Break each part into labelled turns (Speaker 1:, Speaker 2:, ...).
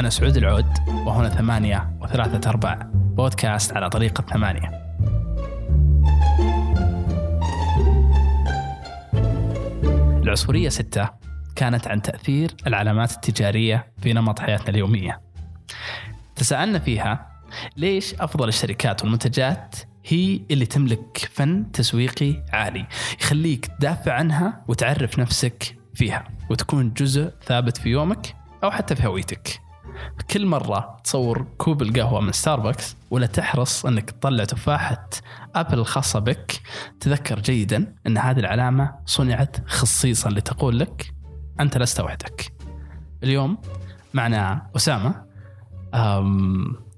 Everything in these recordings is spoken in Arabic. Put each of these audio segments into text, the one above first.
Speaker 1: أنا سعود العود وهنا ثمانية وثلاثة أرباع بودكاست على طريقة ثمانية العصفورية ستة كانت عن تأثير العلامات التجارية في نمط حياتنا اليومية. تساءلنا فيها ليش أفضل الشركات والمنتجات هي اللي تملك فن تسويقي عالي يخليك تدافع عنها وتعرف نفسك فيها وتكون جزء ثابت في يومك أو حتى في هويتك؟ كل مرة تصور كوب القهوة من ستاربكس ولا تحرص أنك تطلع تفاحة أبل الخاصة بك تذكر جيدا أن هذه العلامة صنعت خصيصا لتقول لك أنت لست وحدك. اليوم معنا أسامة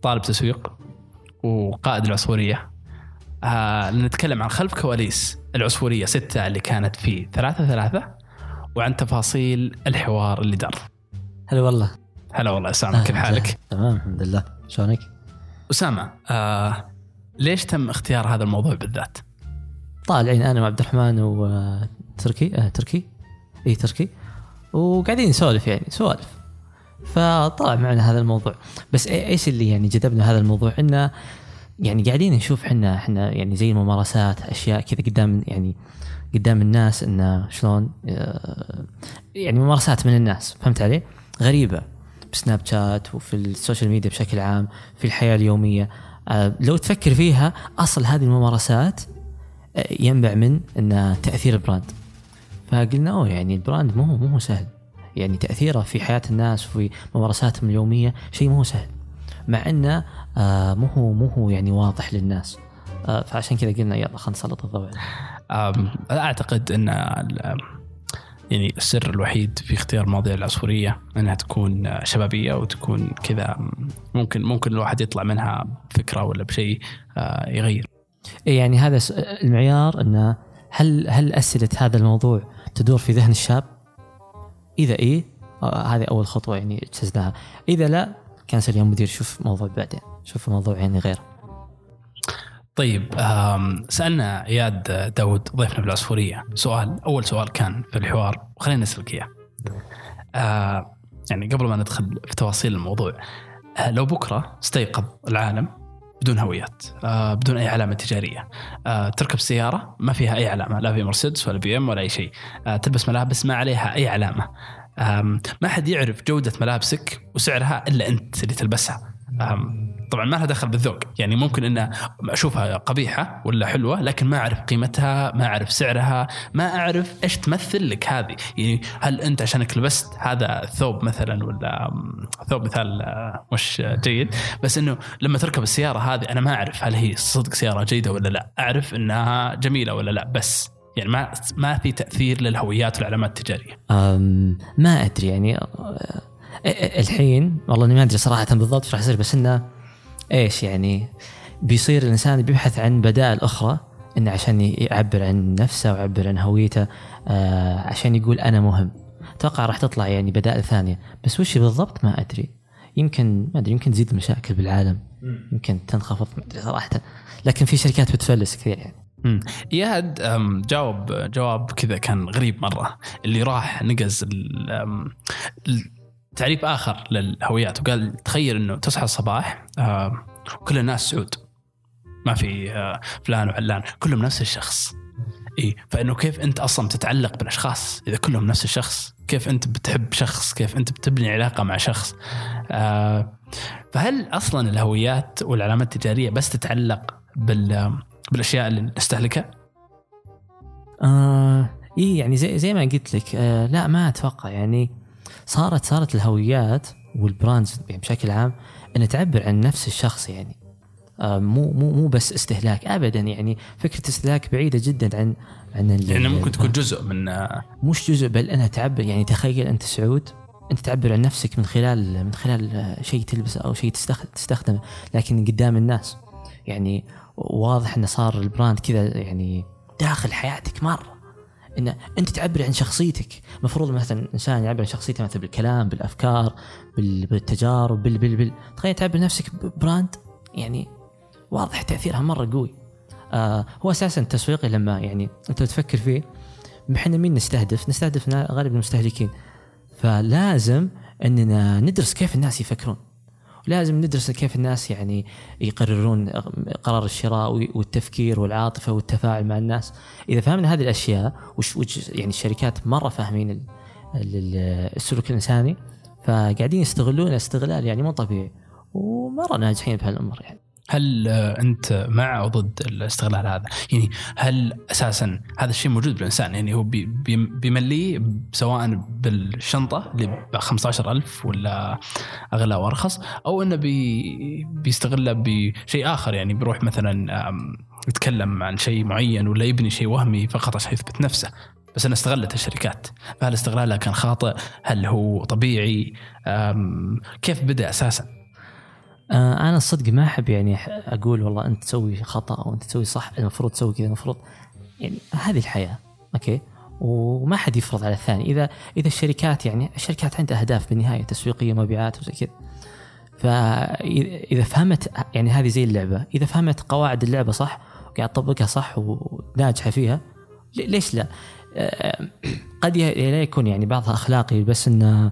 Speaker 1: طالب تسويق وقائد العصفورية. آه نتكلم عن خلف كواليس العصفورية ستة اللي كانت في ثلاثة ثلاثة وعن تفاصيل الحوار اللي دار.
Speaker 2: هلا والله.
Speaker 1: هلا والله أسامة كيف حالك؟
Speaker 2: تمام الحمد لله شلونك؟
Speaker 1: أسامة آه ليش تم اختيار هذا الموضوع بالذات؟
Speaker 2: طالعين أنا وعبد الرحمن وتركي آه تركي إي تركي وقاعدين نسولف يعني سوالف فطلع معنا هذا الموضوع بس إيش اللي يعني جذبنا هذا الموضوع إنه يعني قاعدين نشوف إحنا إحنا يعني زي الممارسات أشياء كذا قدام يعني قدام الناس إنه شلون آه، يعني ممارسات من الناس فهمت علي؟ غريبة ب Snapchat وفي ال social media بشكل عام في الحياة اليومية. آه، لو تفكر فيها أصل هذه الممارسات آه، ينبع من إن تأثير ال brand. فقلنا أوه يعني ال brand مو مو سهل. يعني تأثيره في حياة الناس وفي ممارساتهم اليومية شيء مو سهل. مع انه آه، مو هو مو هو يعني واضح للناس. فعشان كذا قلنا يلا خلينا نسلط الضوء.
Speaker 1: أعتقد إن يعني السر الوحيد في اختيار مواضيع العصفورية إنها تكون شبابية وتكون كذا ممكن ممكن الواحد يطلع منها فكره ولا بشيء آه، يغير.
Speaker 2: إيه، يعني هذا المعيار إنه هل هل أسئلة هذا الموضوع تدور في ذهن الشاب؟ إذا إيه آه، هذه أول خطوة يعني اجتزناها، إذا لا كان يا مدير شوف موضوع بعدين، شوف موضوع يعني غيره.
Speaker 1: طيب سألنا اياد داود ضيفنا بالعصفورية سؤال أول سؤال كان في الحوار وخلينا نسألك إياه. آه يعني قبل ما ندخل في تفاصيل الموضوع آه لو بكرة استيقظ العالم بدون هويات آه بدون أي علامة تجارية تركب سيارة ما فيها أي علامة لا في مرسيدس ولا بي إم ولا أي شيء تلبس ملابس ما عليها أي علامة ما حد يعرف جودة ملابسك وسعرها إلا أنت اللي تلبسها طبعا ما لها دخل بالذوق. يعني ممكن ان أشوفها قبيحة ولا حلوة لكن ما أعرف قيمتها ما أعرف سعرها ما أعرف إيش تمثل لك هذه. يعني هل أنت عشانك لبست هذا الثوب مثلا ولا ثوب مثال آه، مش جيد بس إنه لما تركب السيارة هذه أنا ما أعرف هل هي صدق سيارة جيدة ولا لا. أعرف إنها جميلة ولا لا بس يعني ما ما في تأثير للهويات والعلامات التجارية.
Speaker 2: ما أدري يعني الحين والله إني ما أدري صراحة بالضبط إيش راح يصير بس إنه إيش يعني بيصير الإنسان بيبحث عن بدائل أخرى إنه عشان يعبر عن نفسه ويعبر عن هويته آه عشان يقول أنا مهم. أتوقع راح تطلع يعني بدائل ثانية. بس وش بالضبط ما أدري. يمكن ما أدري يمكن تزيد المشاكل بالعالم. يمكن تنخفض ما أدري صراحة. لكن في شركات بتفلس كثير يعني.
Speaker 1: اياد جاوب جواب كذا كان غريب مرة. اللي راح نقز تعريف آخر للهويات. وقال تخيل إنه تصحى الصباح آه وكل الناس سعود. ما في آه فلان وعلان. كلهم نفس الشخص. إي فإنه كيف أنت أصلا تتعلق بالأشخاص؟ إذا كلهم نفس الشخص كيف أنت بتحب شخص؟ كيف أنت بتبني علاقة مع شخص؟ آه فهل أصلا الهويات والعلامات التجارية بس تتعلق بال بالأشياء اللي نستهلكها؟
Speaker 2: آه إي يعني زي زي ما قلت لك آه لا ما أتوقع. يعني صارت صارت الهويات والبراندز يعني بشكل عام ان تعبر عن نفس الشخص يعني. آه، مو مو مو بس استهلاك ابدا يعني فكرة استهلاك بعيدة جدا عن عن
Speaker 1: يعني ممكن تكون جزء من
Speaker 2: مش جزء بل إنها تعبر يعني تخيل أنت سعود أنت تعبر عن نفسك من خلال من خلال شيء تلبسه أو شيء تستخدمه لكن قدام الناس. يعني واضح إنه صار ال brand كذا يعني داخل حياتك مرة. إن أنت تعبر عن شخصيتك. المفروض مثلا إنسان يعبر عن شخصيته مثلا بالكلام بالأفكار بالتجارب بال بال بال تخيل تعبر نفسك ب brand يعني واضح تأثيرها مرة قوي. آه هو أساسا التسويقي لما يعني أنت تفكر فيه إحنا مين نستهدف؟ نستهدف غالبا المستهلكين. فلازم إننا ندرس كيف الناس يفكرون. ولازم ندرس كيف الناس يعني يقررون قرار الشراء والتفكير والعاطفة والتفاعل مع الناس. إذا فهمنا هذه الأشياء وش يعني الشركات مرة فاهمين ال- ال- السلوك الإنساني فقاعدين يستغلون استغلال يعني مو طبيعي ومرة ناجحين بهالأمر يعني.
Speaker 1: هل آه، أنت مع أو ضد الاستغلال هذا؟ يعني هل أساسا هذا الشيء موجود بالإنسان يعني هو بي- بي- بيمليه سواء بالشنطة اللي ب 15000 ولا أغلى وأرخص أو إنه بي بيستغلها بشيء آخر يعني بيروح مثلا يتكلم عن شيء معين ولا يبني شيء وهمي فقط عشان يثبت نفسه بس انها استغلت الشركات فهل استغلالها كان خاطئ؟ هل هو طبيعي؟ كيف بدأ أساسا؟
Speaker 2: آه أنا الصدق ما أحب يعني أقول والله أنت تسوي خطأ أو أنت تسوي صح المفروض تسوي كذا المفروض يعني هذه الحياة أوكي وما حد يفرض على الثاني اذا إذا الشركات يعني الشركات عندها أهداف بالنهاية تسويقية مبيعات وزي كذا فاذا فهمت يعني هذه زي اللعبة إذا فهمت قواعد اللعبة صح وقاعد تطبقها صح وناجحة فيها لي- ليش لا؟ آه، قد لا يكون يعني بعضها أخلاقي بس إنه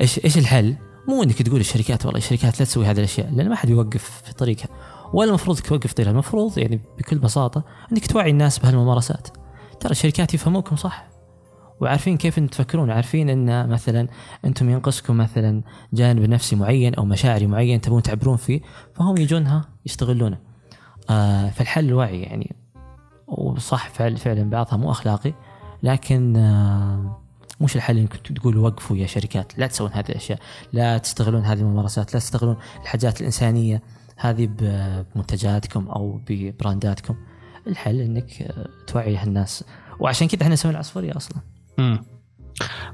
Speaker 2: إيش إيش الحل؟ مو إنك تقول الشركات والله الشركات لا تسوي هذه الأشياء لأن ما حد يوقف في طريقها. ولا المفروض توقف طريقها المفروض يعني بكل بساطة إنك توعي الناس بهالممارسات. ترى الشركات يفهموكم صح وعارفين كيف إنتم تفكرون عارفين إن مثلا إنتم ينقصكم مثلا جانب نفسي معين أو مشاعري معين تبون تعبرون فيه فهم يجونها يستغلونه. آه فالحل الوعي يعني وصح فعل فعلا بعضها مو أخلاقي لكن آه مش الحل انكم تقولوا وقفوا يا شركات لا تسوون هذه الأشياء لا تستغلون هذه الممارسات لا تستغلون الحاجات الإنسانية هذه بمنتجاتكم أو ببرانداتكم. الحل إنك آه، توعي الناس. وعشان كذا إحنا نسوي العصفورية أصلا.
Speaker 1: مم.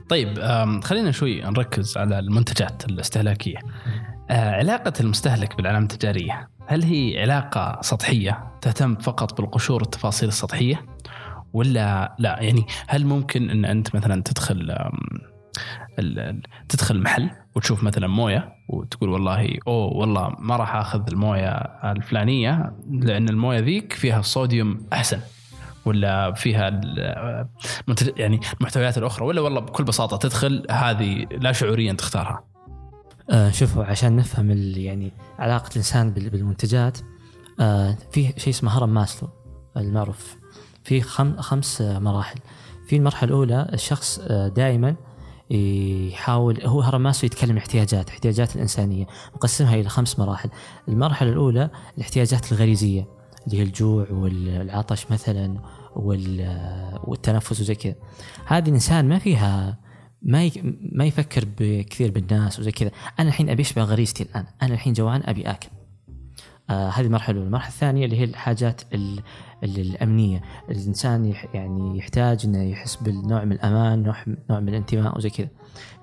Speaker 1: طيب خلينا شوي نركز على المنتجات الاستهلاكية. آه، علاقة المستهلك بالعلامة التجارية هل هي علاقة سطحية تهتم فقط بالقشور والتفاصيل السطحية؟ ولا لا؟ يعني هل ممكن إن أنت مثلا تدخل تدخل محل وتشوف مثلا موية وتقول والله أوه والله ما راح آخذ الموية الفلانية لأن الموية ذيك فيها الصوديوم أحسن ولا فيها منتج- يعني المحتويات الأخرى ولا والله بكل بساطة تدخل هذه لا شعوريا تختارها؟
Speaker 2: آه شوفوا عشان نفهم يعني علاقة الإنسان بال- بالمنتجات آه في شيء اسمه هرم ماسلو المعروف. في خم خمس مراحل. في المرحلة الأولى الشخص آه دائما يحاول هو هرم ماسلو يتكلم احتياجات احتياجات الإنسانية مقسمها إلى خمس مراحل. المرحلة الأولى الاحتياجات الغريزية اللي هي الجوع والعطش مثلا وال- والتنفس وزي كذا. هذه الإنسان ما فيها ما. ما يفكر بكثير بالناس وزي كذا. أنا الحين أبي أشبع غريزتي الآن. أنا الحين جوعان أبي آكل. آه هذه المرحلة الأولى. المرحلة الثانية اللي هي الحاجات ال... ال- الأمنية. الإنسان. يعني يحتاج إنه يحس بالنوع من الأمان نوع من الانتماء وزي كذا.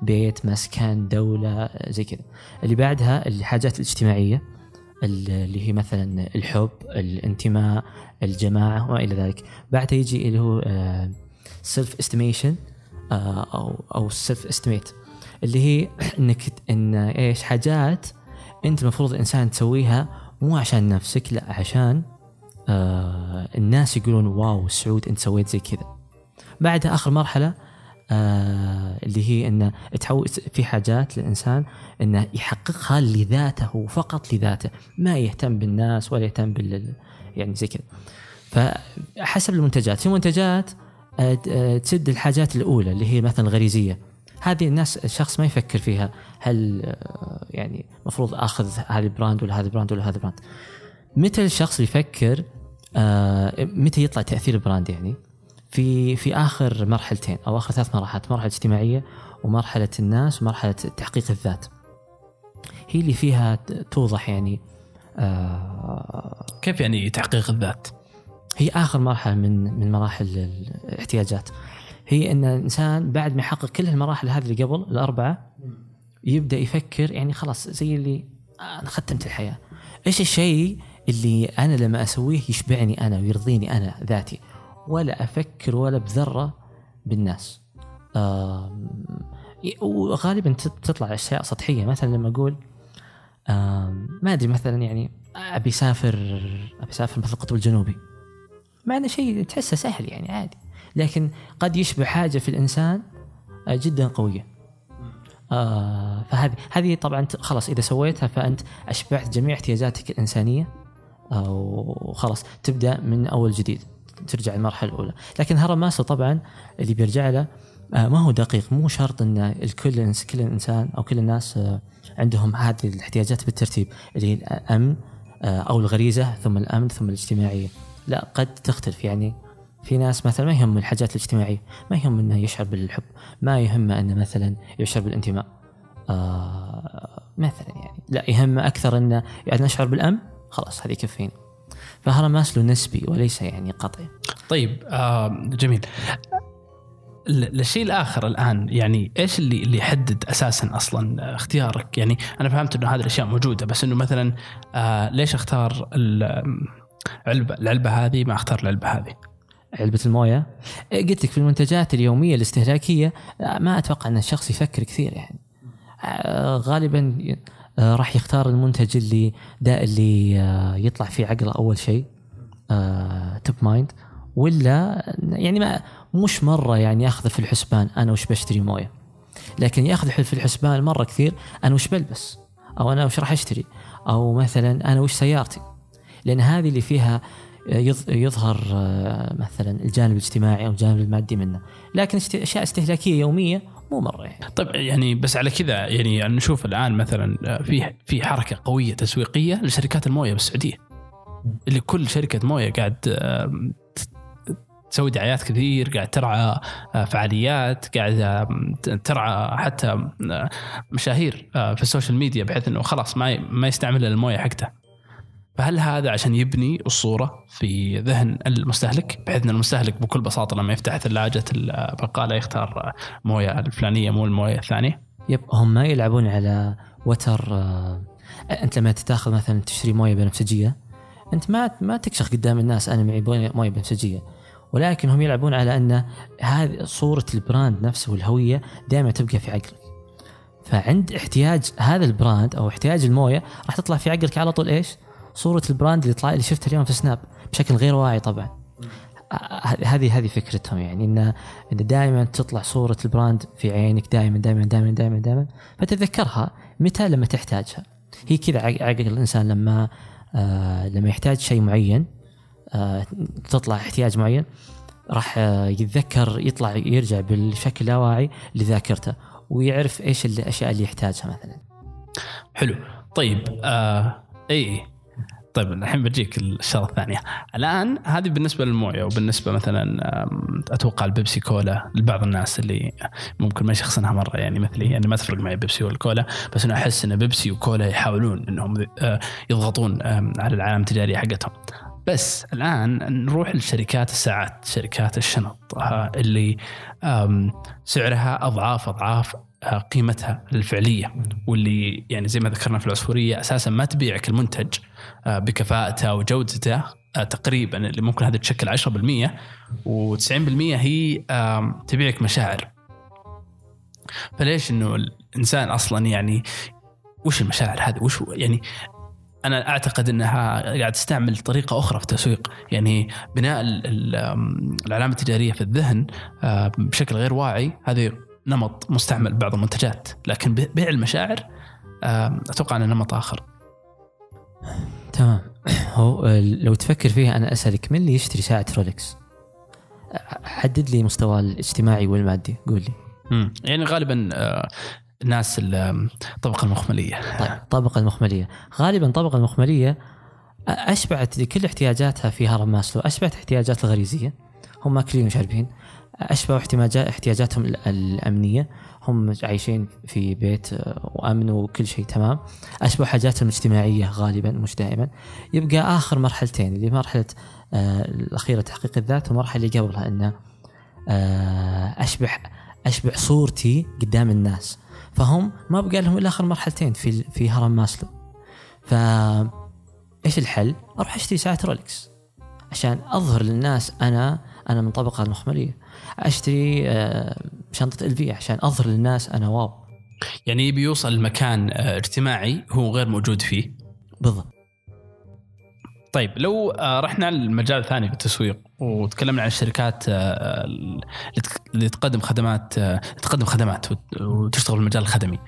Speaker 2: بيت مسكن دولة زي كذا. اللي بعدها الحاجات الاجتماعية ال- اللي هي مثلا الحب الانتماء الجماعة وما إلى ذلك. بعدها يجي اللي هو self estimation أو أو self estimate اللي هي إنك إن إيش حاجات أنت المفروض الإنسان تسويها مو عشان نفسك لا عشان آه الناس يقولون wow سعود انت سويت زي كذا. بعدها آخر مرحلة آه اللي هي انه تحول في حاجات للإنسان إنه يحققها لذاته فقط لذاته ما يهتم بالناس ولا يهتم بال يعني زي كذا. فحسب المنتجات في منتجات آه، تسد الحاجات الأولى اللي هي مثلا الغريزية. هذه الناس الشخص ما يفكر فيها هل يعني المفروض آخذ هذا ال brand ولا هذا ال brand ولا هذا ال brand. متى الشخص يفكر آه، متى يطلع تأثير ال brand يعني؟ في في آخر مرحلتين أو آخر ثلاث مراحل مرحلة اجتماعية ومرحلة الناس ومرحلة تحقيق الذات. هي اللي فيها توضح يعني آه،
Speaker 1: كيف يعني تحقيق الذات؟
Speaker 2: هي آخر مرحلة من من مراحل الاحتياجات. هي إن الإنسان بعد ما يحقق كل المراحل هذه اللي قبل الأربعة يبدأ يفكر يعني خلاص زي اللي أنا ختمت الحياة. إيش الشيء اللي أنا لما أسويه يشبعني أنا ويرضيني أنا ذاتي ولا أفكر ولا بذرة بالناس. آم، وغالبا تطلع أشياء سطحية. مثلا لما أقول آم، ما أدري مثلا يعني أبي أسافر أبي أسافر مثل القطب الجنوبي. مع إنه شيء تحسه سهل يعني عادي. لكن قد يشبه حاجة في الإنسان آه، جدا قوية. آه فهذه هذه طبعا خلاص إذا سويتها فأنت أشبعت جميع احتياجاتك الإنسانية. آه وخلاص تبدأ من أول جديد ترجع المرحله الأولى. لكن هرم ماسلو طبعا اللي بيرجع له آه ما هو دقيق. مو شرط إن الكل كل الانسان أو كل الناس آه عندهم هذه الاحتياجات بالترتيب اللي هي الأمن آه أو الغريزة ثم الأمن ثم الاجتماعيه لا قد تختلف. يعني في ناس مثلا ما يهم الحاجات الاجتماعية ما يهم إنه يشعر بالحب ما يهمه إنه مثلا يشعر بالانتماء. آه مثلا يعني لا يهمه أكثر إنه يعني نشعر بالأمن خلاص هذه يكفيني فهذا ماسلو نسبي وليس يعني قطعي.
Speaker 1: طيب آه جميل. ال- الشيء الآخر الآن يعني إيش اللي اللي يحدد أساسا أصلا اختيارك؟ يعني أنا فهمت إنه هذه الأشياء موجودة بس إنه مثلا آه ليش أختار ال- علبه العلبة هذه ما أختار العلبة هذه؟
Speaker 2: علبة الموية؟ إيه، قلت لك في المنتجات اليومية الاستهلاكية آه، ما أتوقع أن الشخص يفكر كثير يعني. آه، غالبا راح يختار المنتج اللي دا اللي آه، يطلع في عقله أول شيء top mind ولا يعني ما مش مرة يعني ياخذ في الحسبان أنا وش بشتري موية. لكن يأخذ في الحسبان مرة كثير أنا وش بلبس؟ أو أنا وش راح أشتري؟ أو مثلا أنا وش سيارتي؟ لأن هذه اللي فيها يظ- يظهر آه، مثلا الجانب الاجتماعي أو الجانب المادي منه. لكن أشياء استهلاكية يومية مو مرة يعني.
Speaker 1: طيب يعني بس على كذا يعني نشوف الآن مثلا آه، في في حركة قوية تسويقية لشركات الموية بالسعودية. اللي كل شركة موية قاعد آه، تسوي دعايات كثير قاعد ترعى آه، فعاليات قاعد ترعى حتى مشاهير في السوشيال ميديا بحيث إنه خلاص ما ما يستعمل الموية حقته. فهل هذا عشان يبني الصورة في ذهن المستهلك؟ بحيث إن المستهلك بكل بساطة لما يفتح ثلاجه البقاله يختار موية الفلانية مو الموية الثانية؟
Speaker 2: yep هم ما يلعبون على وتر آه، أنت لما تاخذ مثلا تشتري موية بنفسجية. أنت ما ما تكشخ قدام الناس أنا معي موية بنفسجية. ولكن هم يلعبون على أن هذه صورة ال brand نفسه والهوية دائما تبقى في عقلك. فعند احتياج هذا ال brand أو احتياج الموية راح تطلع في عقلك على طول إيش؟ صورة ال brand اللي طلع اللي شفتها اليوم في سناب بشكل غير واعي طبعا. ه- هذه هذه فكرتهم يعني ان إن دائما تطلع صورة البراند في عينك دائما دائما دائما دائما دائما فتتذكرها متى؟ لما تحتاجها. هي كذا عق- عقل الإنسان لما آه لما يحتاج شيء معين آه تطلع احتياج معين راح آه يتذكر يطلع يرجع بالشكل اللاواعي لذاكرته ويعرف إيش الأشياء اللي يحتاجها مثلا.
Speaker 1: حلو. طيب آه اي طيب الحين بجيك الشغلة الثانية. الآن هذه بالنسبة للموية وبالنسبة مثلا أتوقع البيبسي كولا لبعض الناس اللي ممكن ما يشخصنها مرة يعني مثلي يعني ما تفرق معي بيبسي ولا كولا بس أنا أحس إن بيبسي وكولا يحاولون إنهم آه، يضغطون على العالم التجاريه حقتهم. بس الآن نروح لشركات الساعات شركات الشنط آه، اللي سعرها أضعاف أضعاف قيمتها الفعلية واللي يعني زي ما ذكرنا في العصفورية أساسا ما تبيعك المنتج آه، بكفاءته وجودته آه، تقريبا اللي ممكن هذا تشكل 10% و90% هي تبيعك مشاعر. فليش إنه الإنسان أصلا يعني وش المشاعر هذه؟ وش يعني أنا أعتقد إنها قاعد تستعمل طريقة أخرى في التسويق. يعني بناء العلامة التجارية في الذهن آه، بشكل غير واعي هذه نمط مستعمل ببعض المنتجات لكن بيع المشاعر أتوقع أنه نمط آخر.
Speaker 2: تمام. هو آه، لو تفكر فيها أنا أسألك من اللي يشتري ساعة رولكس حدد لي مستواه الاجتماعي والمادي قول لي.
Speaker 1: مم. يعني غالبا آه، الناس ال- الطبقه المخملية.
Speaker 2: طيب الطبقة المخملية. غالبا الطبقة المخملية أشبعت كل احتياجاتها في هرم ماسلو أشبعت احتياجات الغريزية. هم ماكلين وشاربين. احتياجات احتياجاتهم ال- الأمنية. هم عايشين في بيت آه، وأمن وكل شيء تمام. أشبعوا حاجاتهم الاجتماعية غالبا مش دائما. يبقى آخر مرحلتين اللي مرحلة آه، الأخيرة تحقيق الذات والمرحلة اللي قبلها آه، أشبع أشبع صورتي قدام الناس. فهم ما بقى لهم إلا آخر مرحلتين في في هرم ماسلو. ف إيش الحل؟ أروح أشتري ساعة رولكس عشان أظهر للناس أنا أنا من طبقة المخمليه أشتري آه، شنطة LV عشان أظهر للناس أنا wow.
Speaker 1: يعني يبي يوصل لمكان آه، اجتماعي هو غير موجود فيه.
Speaker 2: بالضبط.
Speaker 1: طيب لو آه، رحنا للمجال الثاني في التسويق وتكلمنا عن الشركات اللي تقدم خدمات تقدم خدمات وت- وتشتغل في المجال الخدمي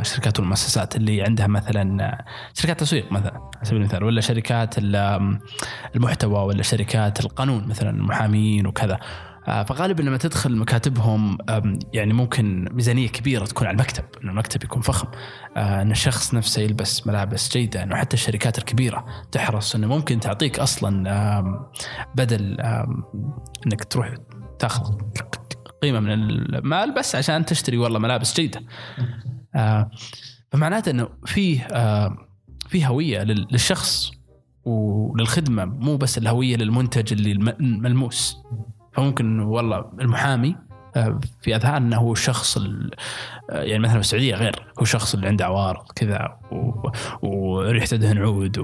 Speaker 1: الشركات والمؤسسات اللي عندها مثلا شركات تسويق مثلا. سبيل المثال ولا شركات ال- المحتوى ولا شركات القانون مثلا المحامين وكذا. آه، فغالبا لما تدخل مكاتبهم يعني ممكن ميزانية كبيرة تكون على المكتب انه المكتب يكون فخم. آه، إن الشخص نفسه يلبس ملابس جيدة إنه حتى الشركات الكبيرة تحرص إنه ممكن تعطيك أصلا بدل إنك تروح تاخذ قيمة من المال بس عشان تشتري والله ملابس جيدة. آه، فمعناته إنه فيه في هوية لل- للشخص وللخدمه مو بس الهوية للمنتج اللي الم- الملموس. فممكن والله المحامي في الشخص ال- آه، يعني مثلا في السعودية غير هو الشخص اللي عنده عوارض كذا وريحته دهن عود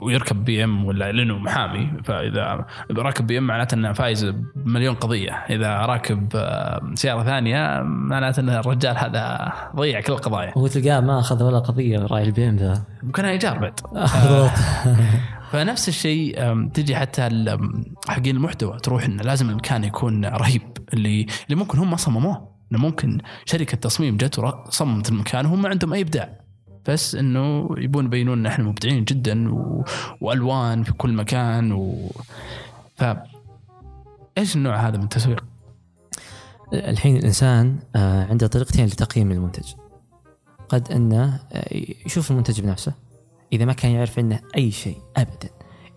Speaker 1: ويركب BM ولا لأنه محامي. فإذا راكب BM معناته إنه فايز بمليون قضية، إذا راكب آه، سيارة ثانية معناته إن الرجال هذا ضيع كل القضايا،
Speaker 2: هو تلقاه ما أخذ ولا قضية راعي ال BM ذا.
Speaker 1: ممكنها ايجار بعد. فنفس الشيء تجي حتى حقين المحتوى تروح إنه لازم المكان يكون رهيب اللي اللي ممكن هم ما صمموه. ممكن شركة تصميم جت وصممت المكان وهم ما عندهم أي إبداع. بس إنه يبون يبينون إن إحنا مبدعين جدا و... وألوان في كل مكان و ف إيش النوع هذا من التسويق؟
Speaker 2: الحين الإنسان آه، عنده طريقتين لتقييم المنتج. قد إنه آه، يشوف المنتج بنفسه. إذا ما كان يعرف عنه أي شيء ابدا.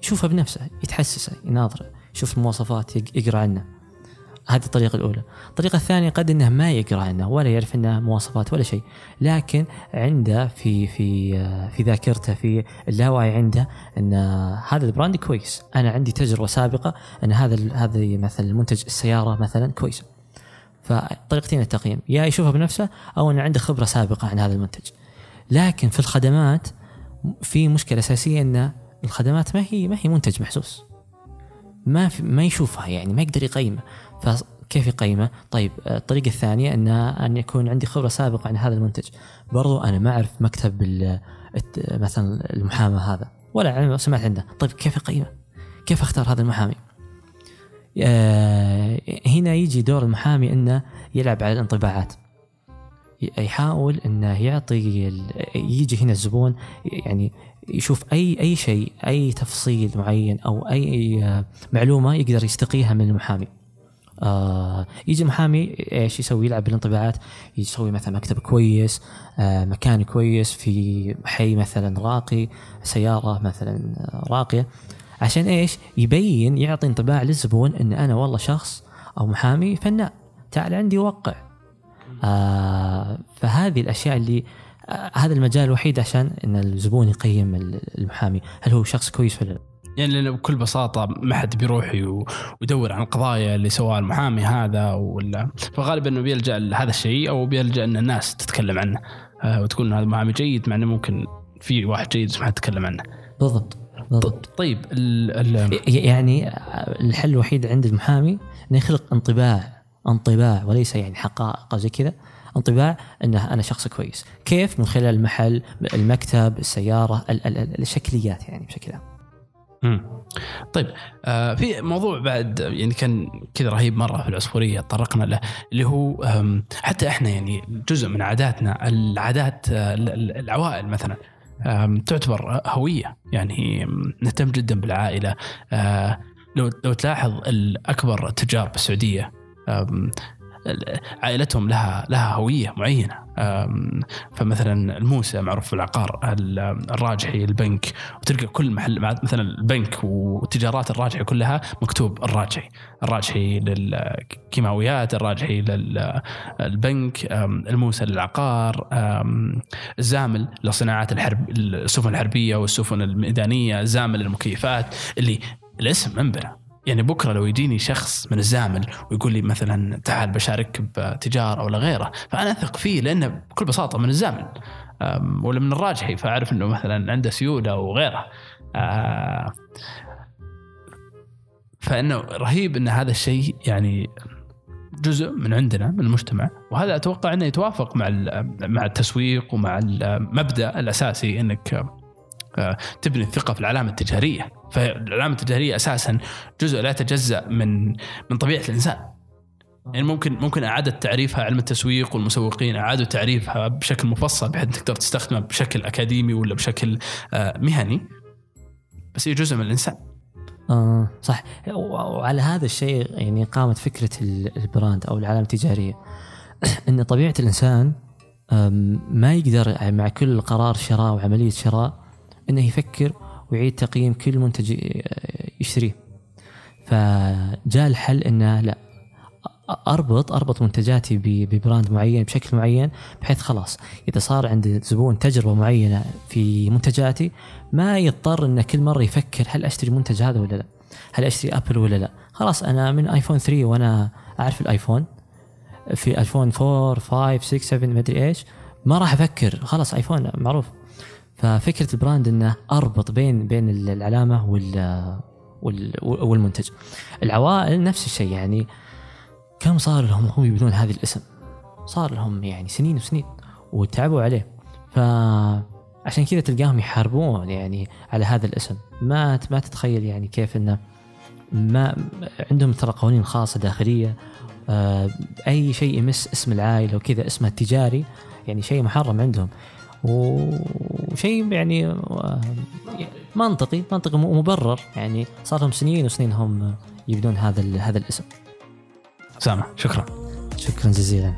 Speaker 2: يشوفه بنفسه يتحسسه يناظره يشوف المواصفات يق- يقرأ عنه. هذه الطريقة الأولى. الطريقة الثانية قد أنه ما يقرأ عنه ولا يعرف عنه مواصفات ولا شيء لكن عنده في في في ذاكرته في اللاوعي عنده أن هذا البراند كويس. أنا عندي تجربة سابقة أن هذا هذا مثلا المنتج السيارة مثلا كويس. فطريقتين التقييم يا يشوفها بنفسه أو انه عنده خبرة سابقة عن هذا المنتج. لكن في الخدمات في مشكلة أساسية إن الخدمات ما هي ما هي منتج محسوس ما في ما يشوفها يعني ما يقدر يقيمه فكيف يقيمه؟ طيب آه، الطريقة الثانية إن أن يكون عندي خبرة سابقة عن هذا المنتج برضو أنا ما أعرف مكتب مثلا المحامى هذا ولا سمعت عنه طيب كيف أقيمه؟ كيف أختار هذا المحامي؟ آه، هنا يجي دور المحامي إنه يلعب على الانطباعات يحاول إنه يعطي يجي هنا الزبون يعني يشوف أي أي شيء أي تفصيل معين أو أي آه، معلومة يقدر يستقيها من المحامي. آه يجي المحامي إيش يسوي؟ يلعب بالانطباعات يسوي مثلا مكتب كويس آه مكان كويس في حي مثلا راقي سيارة مثلا راقية. عشان إيش؟ يبين يعطي انطباع للزبون إن أنا والله شخص أو محامي فنان. تعال عندي وقع. آه فهذه الأشياء اللي آه هذا المجال الوحيد عشان إن الزبون يقيم المحامي. هل هو شخص كويس ولا لا؟
Speaker 1: يعني لأنه بكل بساطة ما حد بيروح ويدور عن القضايا اللي سواها المحامي هذا ولا. فغالبا إنه بيلجأ لهذا الشيء أو بيلجأ إن الناس تتكلم عنه. آه، وتقول انه هذا محامي جيد مع إنه ممكن في واحد جيد ما حد يتكلم عنه.
Speaker 2: بالضبط بالضبط.
Speaker 1: طيب ال ال
Speaker 2: ي- يعني الحل الوحيد عند المحامي إنه يخلق انطباع انطباع وليس يعني حقائق زي كذا. انطباع إنه أنا شخص كويس. كيف؟ من خلال المحل المكتب السيارة ال- ال- ال- الشكليات يعني بشكل عام.
Speaker 1: مم. طيب آه في موضوع بعد يعني كان كذا رهيب مرة في العصفورية تطرقنا له اللي هو حتى إحنا يعني جزء من عاداتنا العادات آه، ال- ال- العوائل مثلا تعتبر هوية. يعني نهتم جدا بالعائلة. آه، لو لو تلاحظ الأكبر التجار بالسعوديه عائلتهم لها لها هوية معينة. فمثلا الموسى معروف في العقار ال- الراجحي البنك وتلقى كل محل مثلا البنك والتجارات الراجحي كلها مكتوب الراجحي. الراجحي للكيماويات الراجحي للبنك الموسى للعقار الزامل لصناعات الحرب السفن الحربية والسفن الميدانية الزامل للمكيفات اللي الاسم منبنى يعني بكرة لو يجيني شخص من الزامل ويقول لي مثلا تعال بشارك بتجارة ولا غيره فأنا أثق فيه لأنه بكل بساطة من الزامل ولا من الراجحي فأعرف إنه مثلا عنده سيولة وغيره آه، فإنه رهيب إن هذا الشيء يعني جزء من عندنا من المجتمع وهذا أتوقع إنه يتوافق مع مع التسويق ومع المبدا الأساسي إنك تبني الثقة في العلامة التجارية. فالعلامة التجارية أساسا جزء لا يتجزأ من من طبيعة الإنسان. يعني ممكن ممكن إعادة تعريفها علم التسويق والمسوقين اعادوا تعريفها بشكل مفصل بحيث تقدر تستخدمها بشكل أكاديمي ولا بشكل آه، مهني. بس هي جزء من الإنسان.
Speaker 2: آه صح. وعلى هذا الشيء يعني قامت فكرة ال brand أو العلامة التجارية. إن طبيعة الإنسان ما يقدر مع كل قرار شراء وعملية شراء إنه يفكر ويعيد تقييم كل منتج يشتريه فجاء الحل إنه لا أربط أربط منتجاتي ب brand معين بشكل معين بحيث خلاص إذا صار عند الزبون تجربة معينة في منتجاتي ما يضطر إنه كل مرة يفكر هل أشتري المنتج هذا ولا لا؟ هل أشتري أبل ولا لا؟ خلاص أنا من آيفون 3 وأنا أعرف الآيفون في آيفون 4 5 6 7 ما أدري إيش ما راح أفكر خلاص آيفون معروف ففكرة ال brand إنه أربط بين بين العلامة وال والمنتج. العوائل نفس الشيء يعني كم صار لهم هم يبنون هذا الاسم؟ صار لهم يعني سنين وسنين وتعبوا عليه. فعشان كذا تلقاهم يحاربون يعني على هذا الاسم. ما ما تتخيل يعني كيف إنه ما عندهم ترى قوانين خاصة داخلية آه، أي شيء يمس اسم العائلة وكذا اسمه التجاري يعني شيء محرم عندهم. وشيء يعني آه، منطقي منطقي مبرر. يعني صار لهم سنين وسنين هم يبدون هذا هذا الاسم.
Speaker 1: سامع شكرا.
Speaker 2: شكرا جزيلا.